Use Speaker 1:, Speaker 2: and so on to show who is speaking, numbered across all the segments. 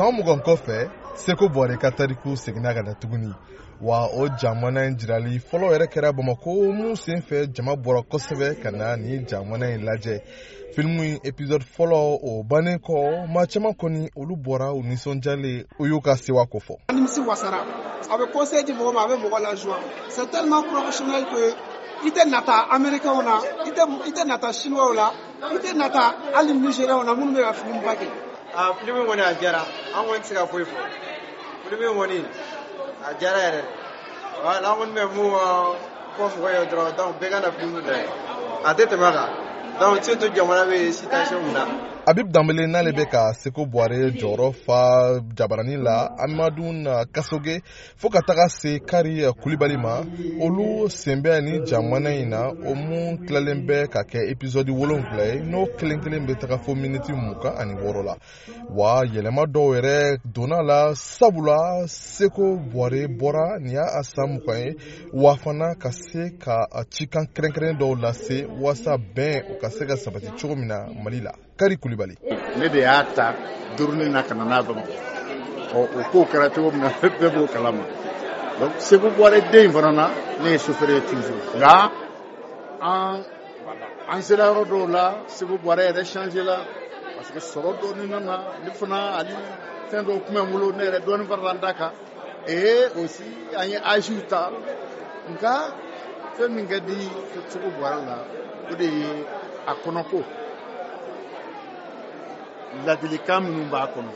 Speaker 1: san mugan kɔfɛ seko bɔre ka tariku seginna ka na tuguni wa o jamana in jirali fɔlɔ yɛrɛ kɛra bamako min senfɛ jama bɔra kosɛbɛ ka na ni jamana in lajɛ filimu in episode fɔlɔ o bannen kɔ maa caman kɔni olu bɔra u nisɔndiyalen u y'u ka sewa ko fɔ
Speaker 2: nimisi wasara a bɛ conseil di mɔgɔ ma a bɛ mɔgɔ lajoie c'est tellement professionnel que i tɛ nata américainw na i tɛ i tɛ nata chinois la i tɛ nata hali nigériens na minnu bɛ ka filimu ba kɛ
Speaker 3: a filimu kɔni a diyara an kɔni tɛ se ka foyi fɔ filimu kɔni a diyara yɛrɛ an kɔni bɛ mun ko fo ye dɔrɔn donc bɛɛ ka na filimu lajɛ a tɛ tɛmɛ kan donc surtout jamana bɛ situation min na
Speaker 1: abib danbele n'ale bɛ ka seko buware jɔyɔrɔ fa jabarani la amadu na kasoge fɔɔ ka taga se kari kulibali ma olu sen bɛ ni jamana in na o mun tilalen bɛ ka kɛ episɔdi wolonfila ye n'o kelen kelen bɛ taga fo miniti mugan ani wɔɔrɔ la wa yɛlɛma dɔw yɛrɛ donna la sabula seko bɔre bɔra nin y'a san mugan ye wa fana ka se ka cikan kɛrɛnkɛrɛn dɔw lase waasa bɛn o ka se ka sabati cogo min na mali la kari kulibali
Speaker 4: ne de y'a ta durunin na ka na n'a bamakɔ ɔ o kow kɛra cogo min na bɛɛ b'o kalama donc seko bɔre den in fana na ne ye sofɛrɛ ye toujours nka an an sera yɔrɔ dɔw la segu buwarɛ yɛrɛ change la parce que sɔrɔ dɔɔni nana ne fana ani fɛn dɔw tun bɛ n bolo ne yɛrɛ dɔɔni farala n da kan ee aussi an ye aziw ta nka fɛn min ka di segu buwarɛ la o de ye a kɔnɔko ladilikan minnu b'a kɔnɔ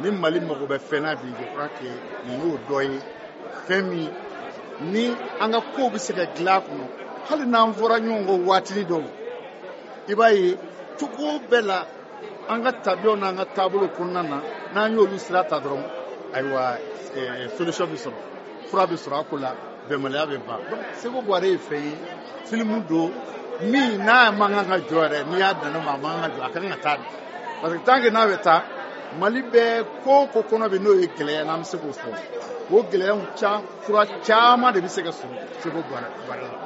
Speaker 4: ni mali mago bɛ fɛn na bi je crois que nin y'o dɔ ye fɛn min ni an ka kow bɛ se ka dilan a kɔnɔ hali n'an fɔra ɲɔgɔn kɔ waatini dɔw i b'a ye cogo bɛɛ la an ka tabiyaw n'an ka taabolo kɔnɔna na n'an y'olu sira ta dɔrɔn ayiwa eh, solution bɛ sɔrɔ fura bɛ sɔrɔ a ko la bɛnbaliya bɛ ban seko buware ye fɛn ye filimu don min n'a man kan ka jɔ yɛrɛ n'i y'a dan ne ma a man kan ka jɔ a ka kan ka taa de parce que tant que n'a bɛ taa mali bɛ ko o ko kɔnɔ bi n'o ye gɛlɛya n'an bɛ se k'o fɔ o gɛlɛyaw ca fura caman de bɛ se ka sɔrɔ seko baara la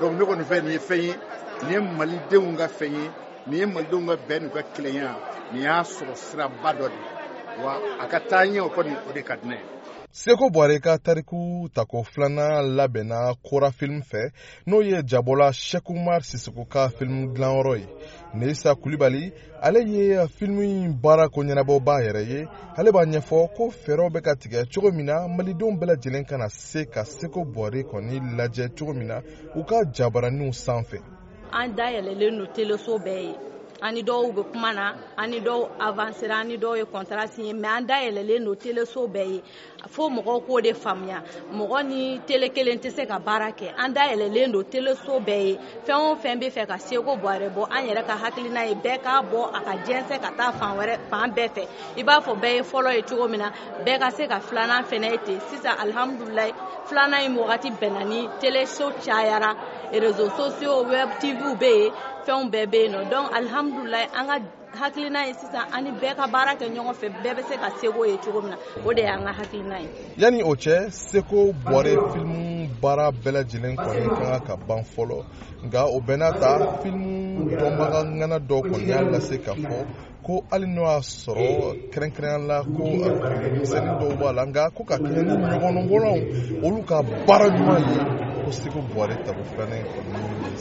Speaker 4: donc ne kɔni fɛ nin ye fɛn ye nin ye malidenw ka fɛn ye nin ye malidenw ka bɛn n'u ka kelenya nin y'a sɔrɔ siraba dɔ de ye wa a ka taa ɲɛ o kɔni o de ka di ne ye
Speaker 1: seko bɔre ka tariku tako filanan labɛnna kora film fɛ n'o ye jabɔla sɛkumar sisiko ka filimu dilanyɔrɔ ye neisa kulibali ale ye filimu in baara ko ɲɛnabɔba yɛrɛ ye ale b'a ɲɛfɔ ko fɛɛrɛw bɛ ka tigɛ cogo min na malidenw bɛɛ lajɛlen kana se ka seko bɔre kɔni lajɛ cogo min na u ka jabaraniw sanfɛ
Speaker 5: an dayɛlɛlen don teleso bɛɛ ye an ni dɔw bɛ kuma na an ni dɔw avansera an ni dɔw ye kɔntara siye mɛ an dayɛlɛlen don teleso bɛɛ ye fo mɔgɔw k'o de faamuya mɔgɔ ni tele kelen tɛ se ka baara kɛ an da yɛlɛlen don teleso bɛɛ ye fɛn o fɛn bɛ fɛ ka seko bɔ yɛrɛ bɔ an yɛrɛ ka hakilina ye bɛɛ k'a bɔ a ka jɛnsɛn ka taa fan wɛrɛ fan bɛɛ fɛ i b'a fɔ bɛɛ ye fɔlɔ ye cogo min na bɛɛ ka se ka filanan fɛnɛ ye ten sisan alihamudulilayi filanan in wagati bɛnna ni teleso cayara rezo sosiyo wɛb tiviw bɛ yen fɛnw bɛɛ bɛ yen nɔ donc alihamudulilayi an ka hakilina ye sisan ani bɛɛ ka baara kɛ ɲɔgɔn fɛ bɛɛ bɛ se ka seko ye cogo min na o de y'an ka hakilina ye
Speaker 1: yanni o cɛ seko bɔre filimu baara bɛɛ lajɛlen kɔni ka kan ka ban fɔlɔ nka o bɛɛ n'a ta filimu dɔnbaga ŋana dɔ kɔni y'a lase ka fɔ ko hali n'o y'a sɔrɔ kɛrɛnkɛrɛnya la ko misɛnni dɔw b'a la nka ko ka kɛɲɛ ni ɲɔgɔnɔgɔlɔnw olu ka baara ɲuman ye ko seko bɔre tago filanan in kɔni